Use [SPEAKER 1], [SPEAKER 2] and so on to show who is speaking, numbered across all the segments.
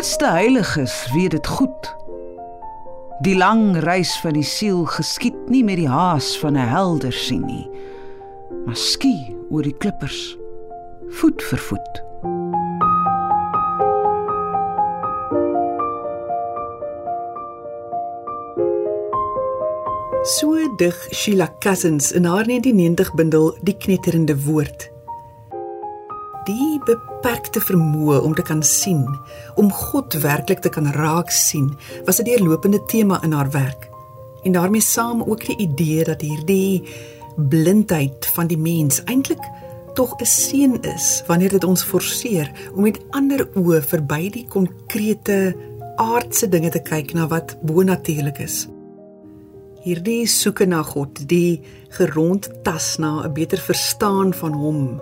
[SPEAKER 1] grootste heiliges weet dit goed. Die lang reis van die siel geskied nie met die haas van 'n helder sien nie, maar skie oor die klippers, voet vir voet.
[SPEAKER 2] So dig Sheila Cousins in haar 1990 bundel Die knetterende woord. Beperkte vermoë om te kan sien, om God werklik te kan raak sien, was 'n deurlopende tema in haar werk. En daarmee saam ook die idee dat hierdie blindheid van die mens eintlik tog 'n seën is wanneer dit ons forceer om met ander oë verby die konkrete aardse dinge te kyk na wat bonatuurlik is. Hierdie soeke na God, die gerondtas na 'n beter verstaan van hom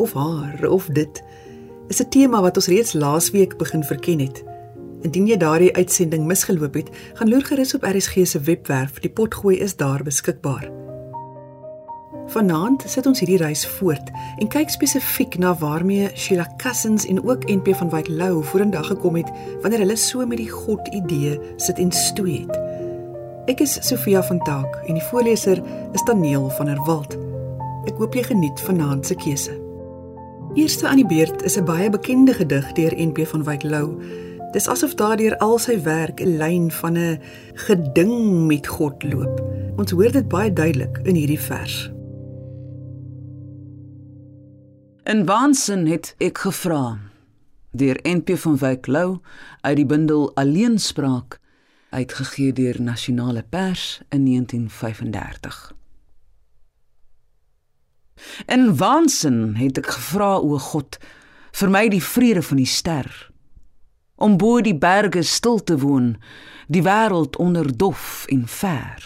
[SPEAKER 2] of haar of dit is 'n tema wat ons reeds laasweek begin verken het. Indien jy daardie uitsending misgeloop het, gaan loer gerus op RSG se webwerf, die potgooi is daar beskikbaar. Vanaand sit ons hierdie reis voort en kyk spesifiek na waarmee Sheila Cousins en ook NP van Wyk Lou vorendag gekom het wanneer hulle so met die God idee sit en stoei het. Ek is Sofia van Taak en die voorleser is Daniel van der Walt. Ek hoop jy geniet vanaand se keuse. Eerste aan die beurt is 'n baie bekende gedig deur NP van Wyk Lou. Dis asof daardeur al sy werk 'n lyn van 'n geding met God loop. Ons hoor dit baie duidelik in hierdie vers.
[SPEAKER 1] In waansin het ek gevra deur NP van Wyk Lou uit die bundel Alleenspraak uitgegee deur Nasionale Pers in 1935. In waansin het ek gevra o God vir my die vrede van die ster. Om bo die berge stil te woon die wêreld onder dof en ver.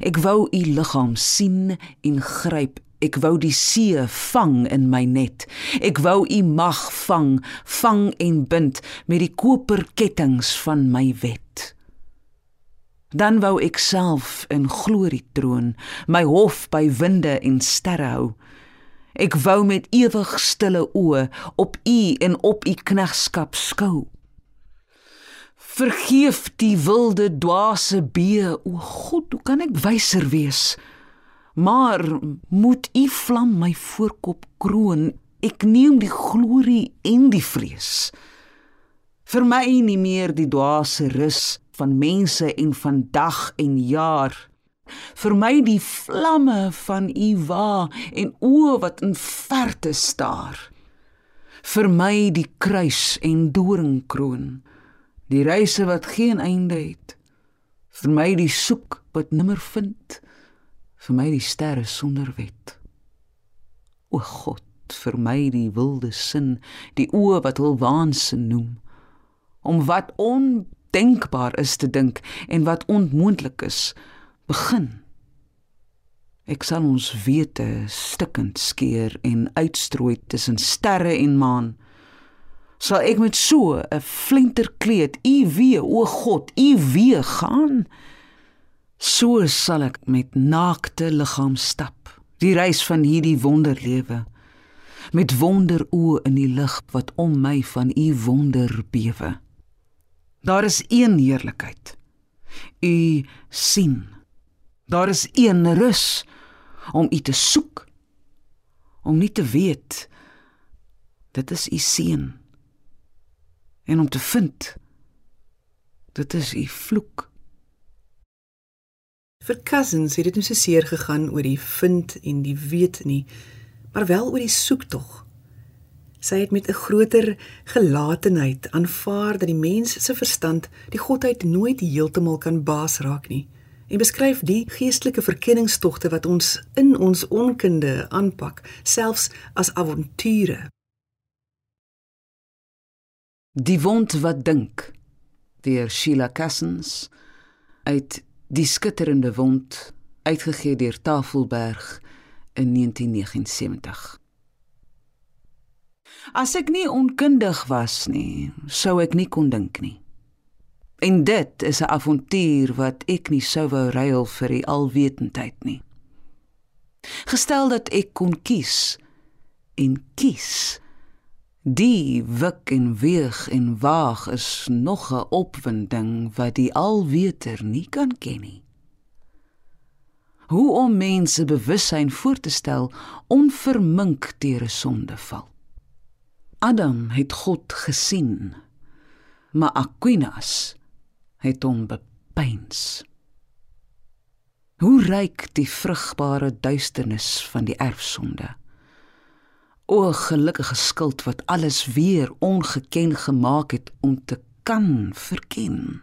[SPEAKER 1] Ek wou u liggaam sien en gryp. Ek wou die see vang in my net. Ek wou u mag vang vang en bind met die koper kettinge van my wet dan wou ek self in glorie troon my hof by winde en sterre hou. Ek wou met ewig stille oë op u en op u knegskap skou. Vergeef die wilde dwaase bee. O god hoe kan ek wyser wees? Maar moet u vlam my voorkop kroon? Ek neem die glorie en die vrees. Vir my nie meer die dwaase rus van mense en van dag en jaar. Vir my die vlamme van u wa en oë wat in verte staar. Vir my die kruis en doringkroon die reise wat geen einde het. Vir my die soek wat nimmer vind. Vir my die sterre sonder wet. O god vir my die wilde sin die oë wat hul waansin noem. Om wat ondenkbaar is te dink en wat onmoontlik is begin. Ek sal ons wete stikkend skeer en uitstrooi tussen sterre en maan. Sal ek met so 'n flinterkleed u wee o god u wee gaan? So sal ek met naakte liggaam stap die reis van hierdie wonderlewe. Met wonder oë in die lig wat om my van u wonder bewe Daar is een heerlikheid. U sien. Daar is een rus om u te soek. Om nie te weet dit is u seën. En om te vind dit is u vloek.
[SPEAKER 2] Vir cousins het dit nie so seer gegaan oor die vind en die weet nie, maar wel oor die soektog. Sy het met 'n groter gelatenheid aanvaar dat die mens se verstand die godheid nooit heeltemal kan baas raak nie en beskryf die geestelike verkenningstogte wat ons in ons onkunde aanpak selfs as avonture.
[SPEAKER 1] Die wond wat dink deur Sheila Cassens uit die skitterende wond uitgegee deur Tafelberg in 1979 As ek nie onkundig was nie, sou ek nie kon dink nie. En dit is 'n avontuur wat ek nie sou wou ruil vir die alwetendheid nie. Gestel dat ek kon kies en kies Die wik en weeg en waag is nog 'n opwinding wat die alweter nie kan ken nie. Hoe om mense bewussyn voor te stel onvermink deur 'n sondeval. Adam het God gesien, maar Aquinas het hom bepeins. Hoe ryk die vrugbare duisternis van die erfsonde. O gelukkige skuld wat alles weer ongeken gemaak het om te kan verken.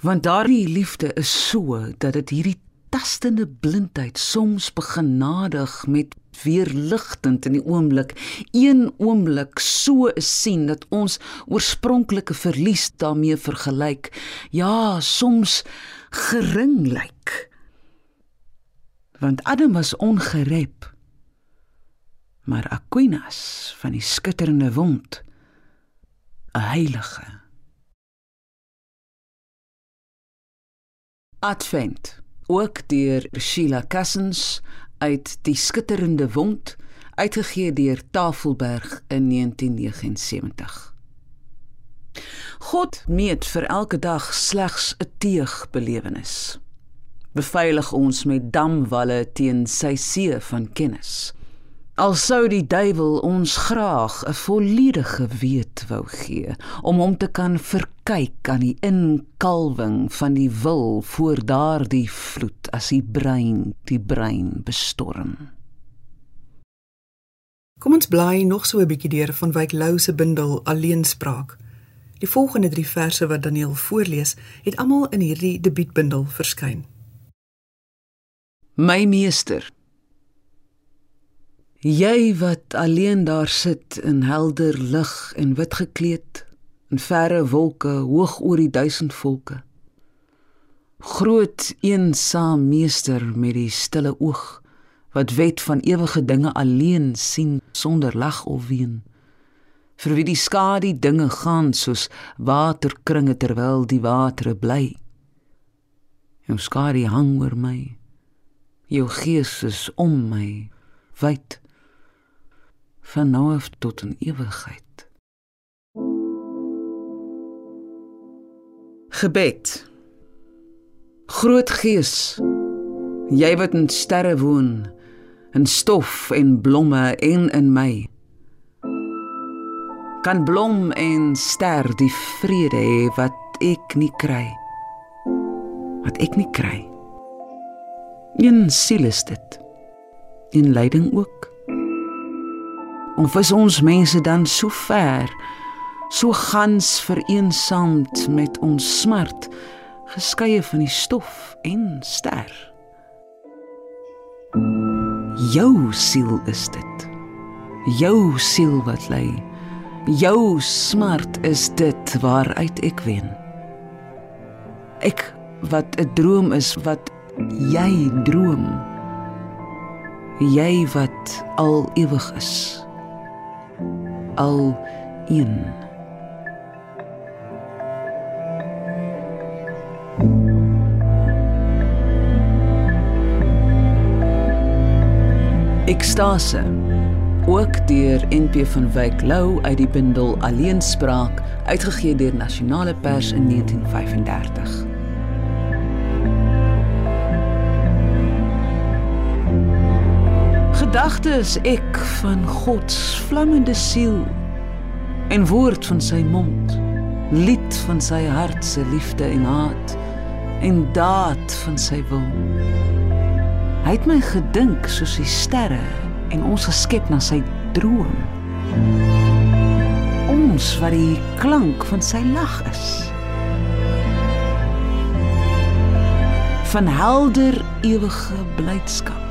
[SPEAKER 1] Want daardie liefde is so dat dit hierdie tastende blindheid soms begenadig met weer ligtend in die oomblik. Een oomblik so sien dat ons oorspronklike verlies daarmee vergelyk. Ja soms gering lyk. Want Adam was ongerep maar Aquinas van die skitterende wond 'n heilige. Advent ook deur Sheila Cassens uit die skitterende wond uitgegee deur Tafelberg in 1979 God meet vir elke dag slegs 'n teeg belewenis beveilig ons met damwalle teen sy see van kennis Al sou die duiwel ons graag 'n volledige weet wou gee om hom te kan verkyk aan die inkalwing van die wil voor daardie vloed as die brein die brein bestorm.
[SPEAKER 2] Kom ons blaai nog so 'n bietjie deur van Wyk Lou se bundel Alleenspraak. Die volgende 3 verse wat Daniel voorlees, het almal in hierdie debuutbundel verskyn.
[SPEAKER 1] My meester Jy wat alleen daar sit in helder lig en wit gekleed in verre wolke hoog oor die duisend volke. Groot eensaam meester met die stille oog wat wet van ewige dinge alleen sien sonder lag of ween. Vir wie die skadu dinge gaan soos waterkringe terwyl die watere bly. Jou skadu hang oor my. Jou gees is om my wyd van nou af tot in ewigheid. Gebed. Groot Gees, jy wat in sterre woon, in stof en blomme en in my. Kan blom en ster die vrede hê wat ek nie kry. Wat ek nie kry. Een siel is dit. In lyding ook. Of is ons mense dan so ver, so gans vereensaamd met ons smart, geskeie van die stof en ster? Jou siel is dit. Jou siel wat lê. Jou smart is dit waaruit ek wen. Ek wat 'n droom is wat jy droom. Jy wat al ewig is al een. Ekstase ook deur NP van Wyk Lou uit die bundel Alleenspraak uitgegee deur Nasionale Pers in 1935. Gedagtes ek van God se vlammende siel en woord van sy mond lied van sy hart se liefde en haat en daad van sy wil. Hy het my gedink soos die sterre en ons geskep na sy droom. Ons wat die klank van sy lag is. Van helder ewige blydskap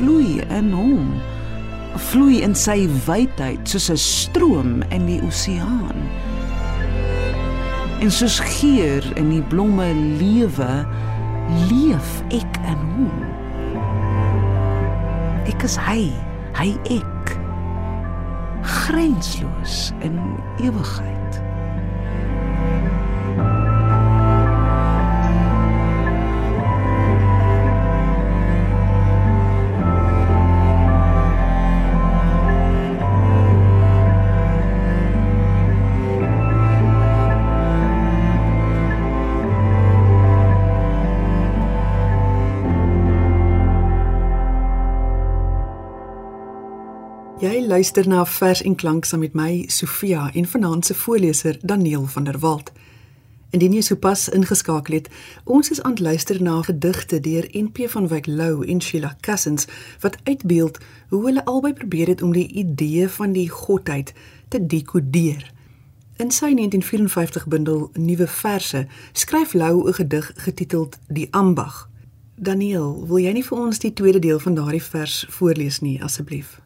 [SPEAKER 1] vloei in hom. Vloei in sy wydheid soos 'n stroom in die oseaan. En soos geur in die blomme lewe leef ek in hom. Ek is hy hy ek. Grensloos in ewigheid
[SPEAKER 2] luister na vers en klank saam met my Sofia en vanaand se voorleser Daniel van der Walt. Indien jy sopas ingeskakel het, ons is aan luister na gedigte deur NP van Wyk Lou en Sheila Cousins wat uitbeeld hoe hulle albei probeer het om die idee van die godheid te dekodeer. In sy 1954 bundel Nuwe Verse skryf Lou 'n gedig getiteld Die Ambag. Daniel, wil jy nie vir ons die tweede deel van daardie vers voorlees nie asseblief?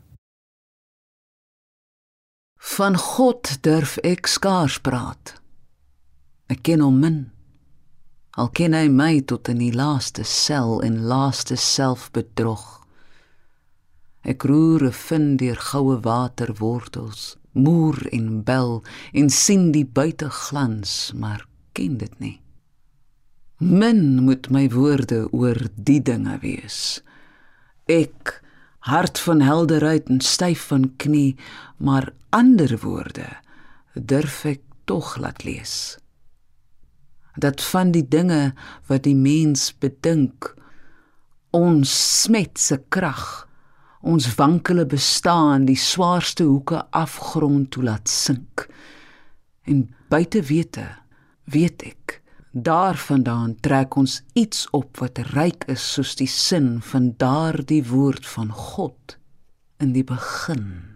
[SPEAKER 1] Van God durf ek skaars praat. Ek ken hom min. Al ken hy my tot in die laaste sel en laaste selfbedrog. Ek roer 'n vind deur goue waterwortels, moer en bel en sien die buiteglans, maar ken dit nie. Min moet my woorde oor die dinge wees. Ek hart van helderheid en styf van knie, maar ander woorde durf ek tog laat lees. Dat van die dinge wat die mens bedink ons smet se krag ons wankele bestaan die swaarste hoeke afgrond toe laat sink. En buite wete weet ek daarvandaan trek ons iets op wat ryk is soos die sin van daardie woord van God in die begin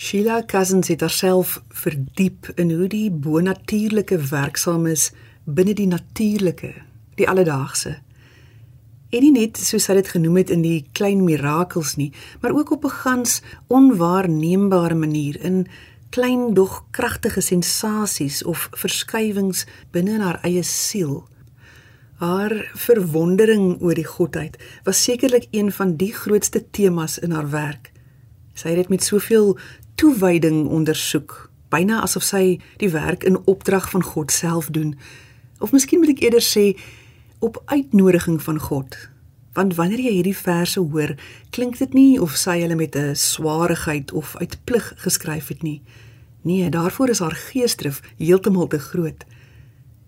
[SPEAKER 2] Sheila Cousins het haarself verdiep in hoe die bonatuurlike werksaam is binne die natuurlike, die alledaagse. En nie net soos sy dit genoem het in die klein mirakels nie, maar ook op 'n gans onwaarneembare manier in klein dog kragtige sensasies of verskywings binne in haar eie siel. Haar verwondering oor die godheid was sekerlik een van die grootste temas in haar werk. Sy het dit met soveel toewyding ondersoek, byna asof sy die werk in opdrag van God self doen. Of miskien moet ek eerder sê op uitnodiging van God. Want wanneer jy hierdie verse hoor, klink dit nie of sy hulle met 'n swaarigheid of uit plig geskryf het nie. Nee, daarvoor is haar geesdrif heeltemal te groot.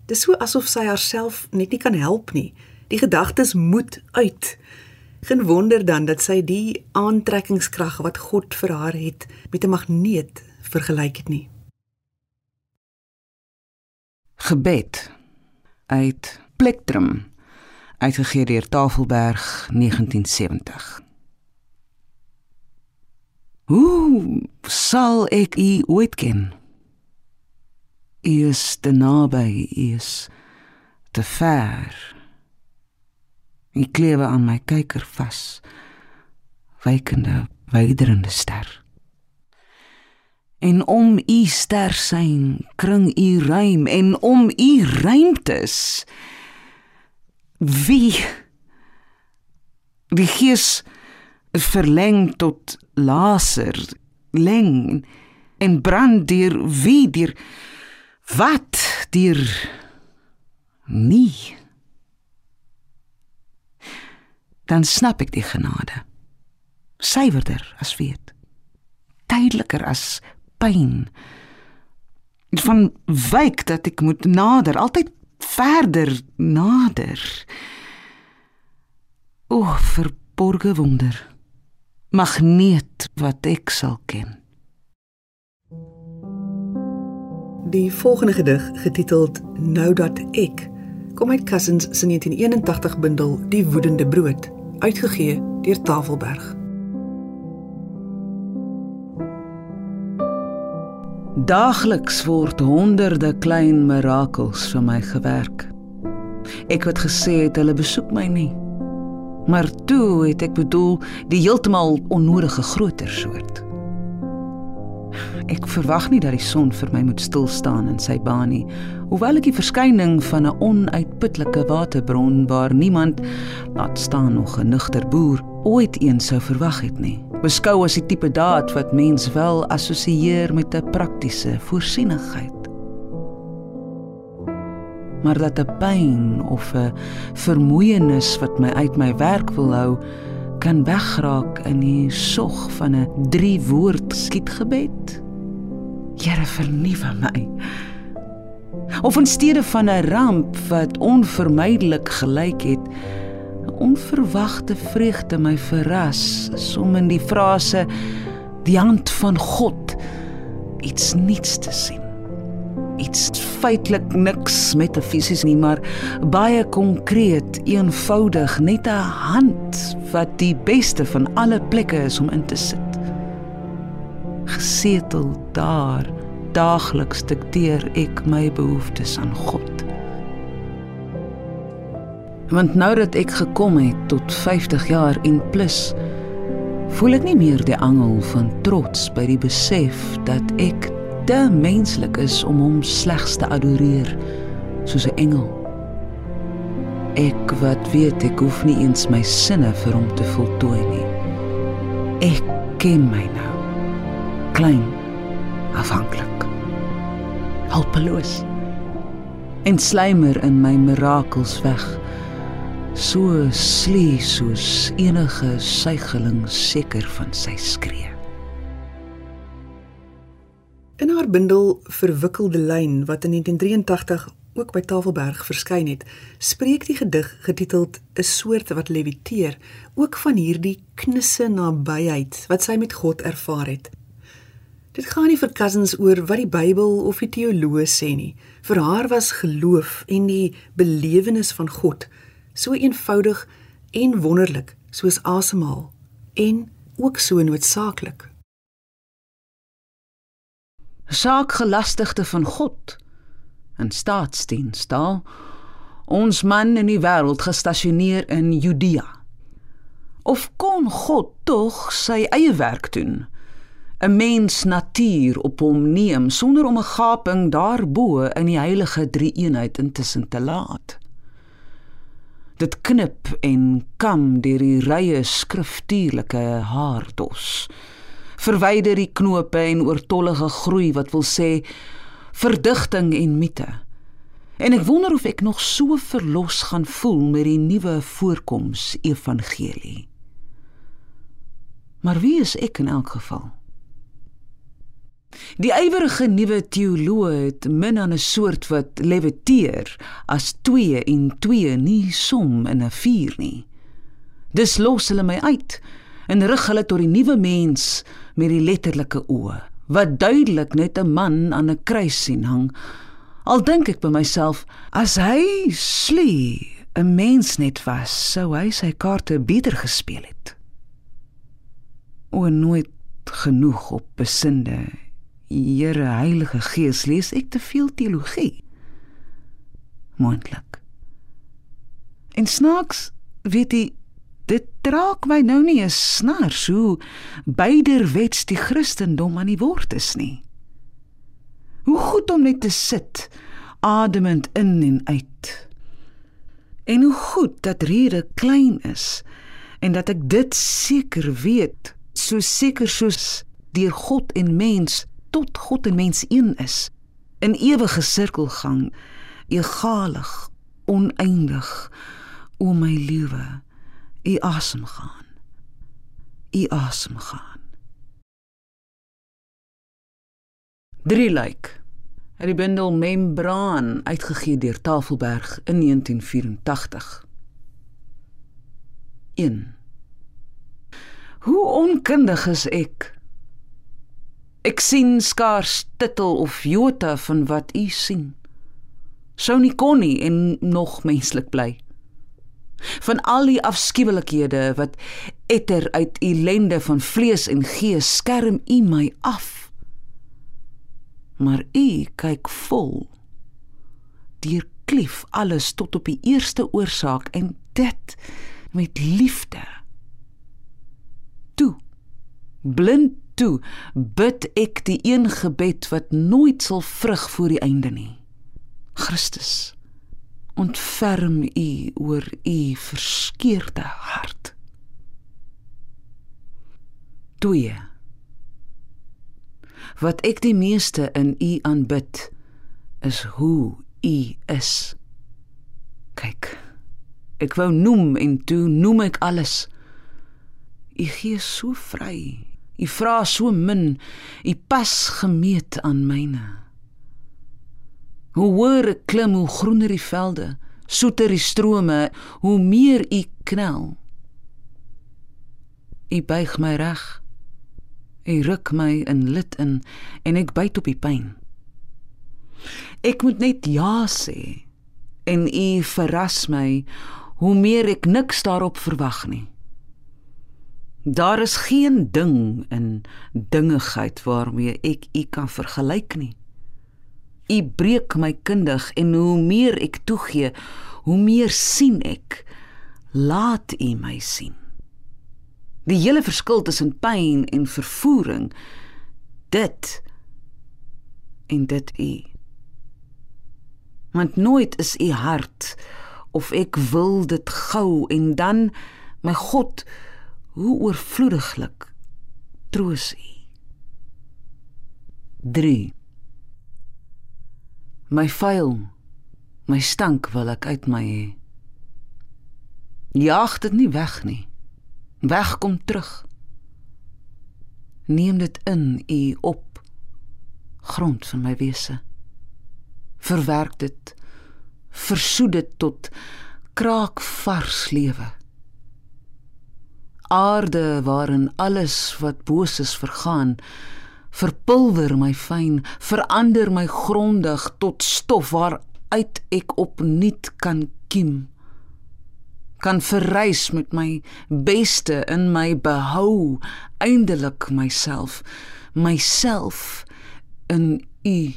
[SPEAKER 2] Dis so asof sy haarself net nie kan help nie. Die gedagtes moet uit. Geen wonder dan dat sy die aantrekkingskrag wat God vir haar het met 'n magneet vergelyk het nie.
[SPEAKER 1] Gebed uit Plektrum uitgegee deur Tafelberg 1970. Hoe sal ek u ooit ken? U is te naby, u is te ver. Ek klewe aan my kyker vas. Wykende, wyderende ster. En om u ster sein, kring u ruim en om u ruimtes. Wie die gees verleng tot laser, leng en brand deur wie deur wat deur nie dan snap ek die genade. Suiwerder as weet. Tydelikker as pyn. Van wyk dat ek moet nader, altyd verder nader. O, verborge wonder. Magneet wat ek sal ken.
[SPEAKER 2] Die volgende gedig, getiteld Nou dat ek kom uit Cousins se 1981 bundel Die woedende brood, uitgegee deur Tafelberg.
[SPEAKER 1] Daagliks word honderde klein mirakels vir my gewerk. Ek het gesê het hulle besoek my nie. Maar toe het ek bedoel die heeltemal onnodige groter soort. Ek verwag nie dat die son vir my moet stil staan in sy baan nie, hoewel ek die verskyning van 'n onuitputlike waterbron waar niemand, laat staan nog 'n nugter boer, ooit eens sou verwag het nie, beskou as die tipe daad wat mens wel assosieer met 'n praktiese voorsienigheid. Maar dat 'n pyn of 'n vermoeienis wat my uit my werk wil hou, kan wegraak in die sog van 'n drie woord skietgebed. Here vernuwe my. Of in steede van 'n ramp wat onvermydelik gelyk het, onverwagte vreugde my verras, som in die frase die hand van God iets niets te sien. Iets feitelik niks metafisies nie, maar baie konkreet, eenvoudig, net 'n hand wat die beste van alle plekke is om in te sit. Gesetel daar, daagliks dikteer ek my behoeftes aan God. Want nou dat ek gekom het tot 50 jaar en plus, voel ek nie meer die angel van trots by die besef dat ek te menslik is om hom slegs te adoreer soos 'n engel. Ek wat weet ek hoef nie eens my sinne vir hom te voltooi nie. Ek ken my nou. Klein, afhanklik. Hulpeloos. En slymer in my mirakels weg so slie soos enige suigeling seker van sy skree.
[SPEAKER 2] In haar bundel Verwikkelde lyn wat in 1983 ook by Tafelberg verskyn het, spreek die gedig getiteld 'n soort wat leviteer ook van hierdie knisse nabyheid wat sy met God ervaar het. Dit gaan nie vir cousins oor wat die Bybel of die teoloë sê nie. Vir haar was geloof en die belewenis van God so eenvoudig en wonderlik soos asemhaal en ook so noodsaaklik.
[SPEAKER 1] Saak gelastigde van God in staatsdiens daar ons man in die wêreld gestasioneer in Judea. Of kon God tog sy eie werk doen? 'n Mens natuur op hom neem sonder om 'n gaping daarbo in die heilige drie-eenheid intussen te laat. Dit knip en kam deur die rye skriftuurlike haardos. Verwyder die knope en oortollige groei wat wil sê verdigting en mite en ek wonder of ek nog so verlos gaan voel met die nuwe voorkoms evangelie maar wie is ek in elk geval Die ywerige nuwe teoloë het min aan 'n soort wat leviteer as 2 en 2 nie som in 'n 4 nie. Dis los hulle my uit en rig hulle tot die nuwe mens met die letterlike oë wat duidelik net 'n man aan 'n kruis sien hang. Al dink ek by myself as hy slie 'n mens net was, sou hy sy kaarte beter gespeel het. O nooit genoeg op besinde Here Heilige Gees, lees ek te veel teologie? Moontlik. En snaaks, weet jy, dit draak my nou nie 'n snaar so beiderwets die Christendom aan die woord is nie. Hoe goed om net te sit, ademend in en uit. En hoe goed dat rede klein is en dat ek dit seker weet, so seker soos deur God en mens tot God en mens een is in ewige sirkelgang egalig oneindig o my liewe u asem gaan u asem gaan. Drie lyk. Het die bundel membraan uitgegee deur Tafelberg in 1984 1 Hoe onkundig is ek Ek sien skaars titel of jota van wat u sien. Sou nie kon nie en nog menslik bly. Van al die afskuwelikhede wat etter uit ellende van vlees en gees skerm u my af. Maar u kyk vol. Deur klief alles tot op die eerste oorsaak en dit met liefde. Toe blind toe bid ek die een gebed wat nooit sal vrug voor die einde nie. Christus, ontferm U oor U verskeurde hart. 2. Wat ek die meeste in U aanbid is hoe U is. Kyk. Ek wou noem en toe noem ek alles. U gee so vry U vra so min, u pas gemeet aan myne. Hoe hoër ek klim, hoe groener die velde, soeter die strome, hoe meer u knel. U buig my reg. U ruk my in lid in en ek byt op die pyn. Ek moet net ja sê en u verras my hoe meer ek niks daarop verwag nie. Daar is geen ding in dingigheid waarmee ek u kan vergelyk nie. U breek my kundig en hoe meer ek toegee, hoe meer sien ek. Laat u my sien. Die hele verskil tussen pyn en vervoering dit en dit u. Want nooit is u hart of ek wil dit gou en dan my God hoe oorvloediglik troos u. 3 My vuil, my stank wil ek uit my hê. Jaag dit nie weg nie. Weg kom terug. Neem dit in u op grond van my wese. Verwerk dit. Versoet dit tot kraakvars lewe. Aarde waarin alles wat boos is vergaan verpulver my fyn, verander my grondig tot stof waaruit ek opnuut kan kiem. Kan verrys met my beste in my behou eindelik myself, myself in u.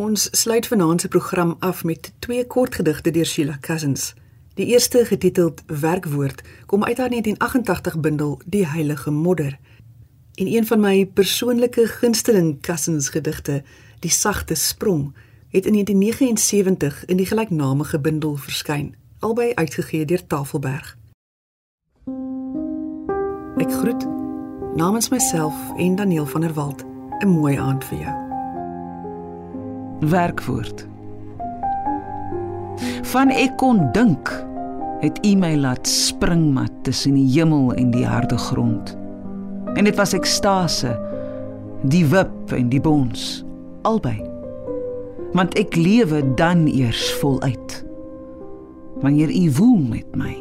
[SPEAKER 2] Ons sluit vanaand se program af met twee kort gedigte deur Sheila Cousins. Die eerste getiteld Werkwoord kom uit haar 1988 bundel Die Heilige Modder. En een van my persoonlike gunsteling Cousins gedigte, Die Sagte Sprong, het in 1979 in die gelyknamige bundel verskyn, albei uitgegee deur Tafelberg. Ek groet namens myself en Daniel van der Walt 'n mooi aand vir jou.
[SPEAKER 1] Werkwoord. Van ek kon dink, het u my laat spring mat tussen die hemel en die harde grond. En dit was ekstase, die wip en die bons, albei. Want ek lewe dan eers voluit. Wanneer u woel met my.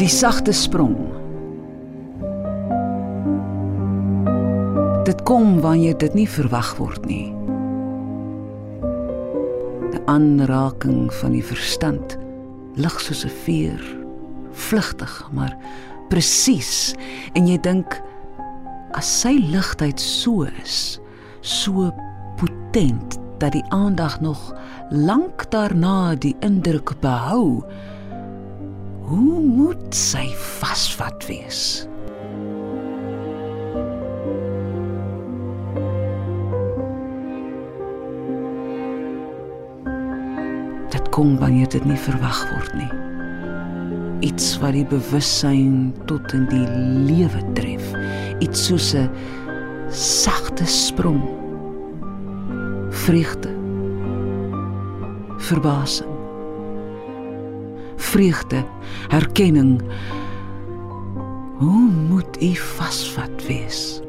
[SPEAKER 1] Die sagte sprong. Kom wanneer dit nie verwag word nie. Aanraking van die verstand lig soos 'n veer vlugtig maar presies en jy dink as sy ligtheid so is so potent dat die aandag nog lank daarna die indruk behou hoe moet sy vasvat wees kom wanneer dit nie verwag word nie. Iets wat die bewussyn tot in die lewe tref. Iets soos 'n sagte sprong. Vreugde. Verbasing. Vreugde, herkenning. Hoe moet u vasvat wees?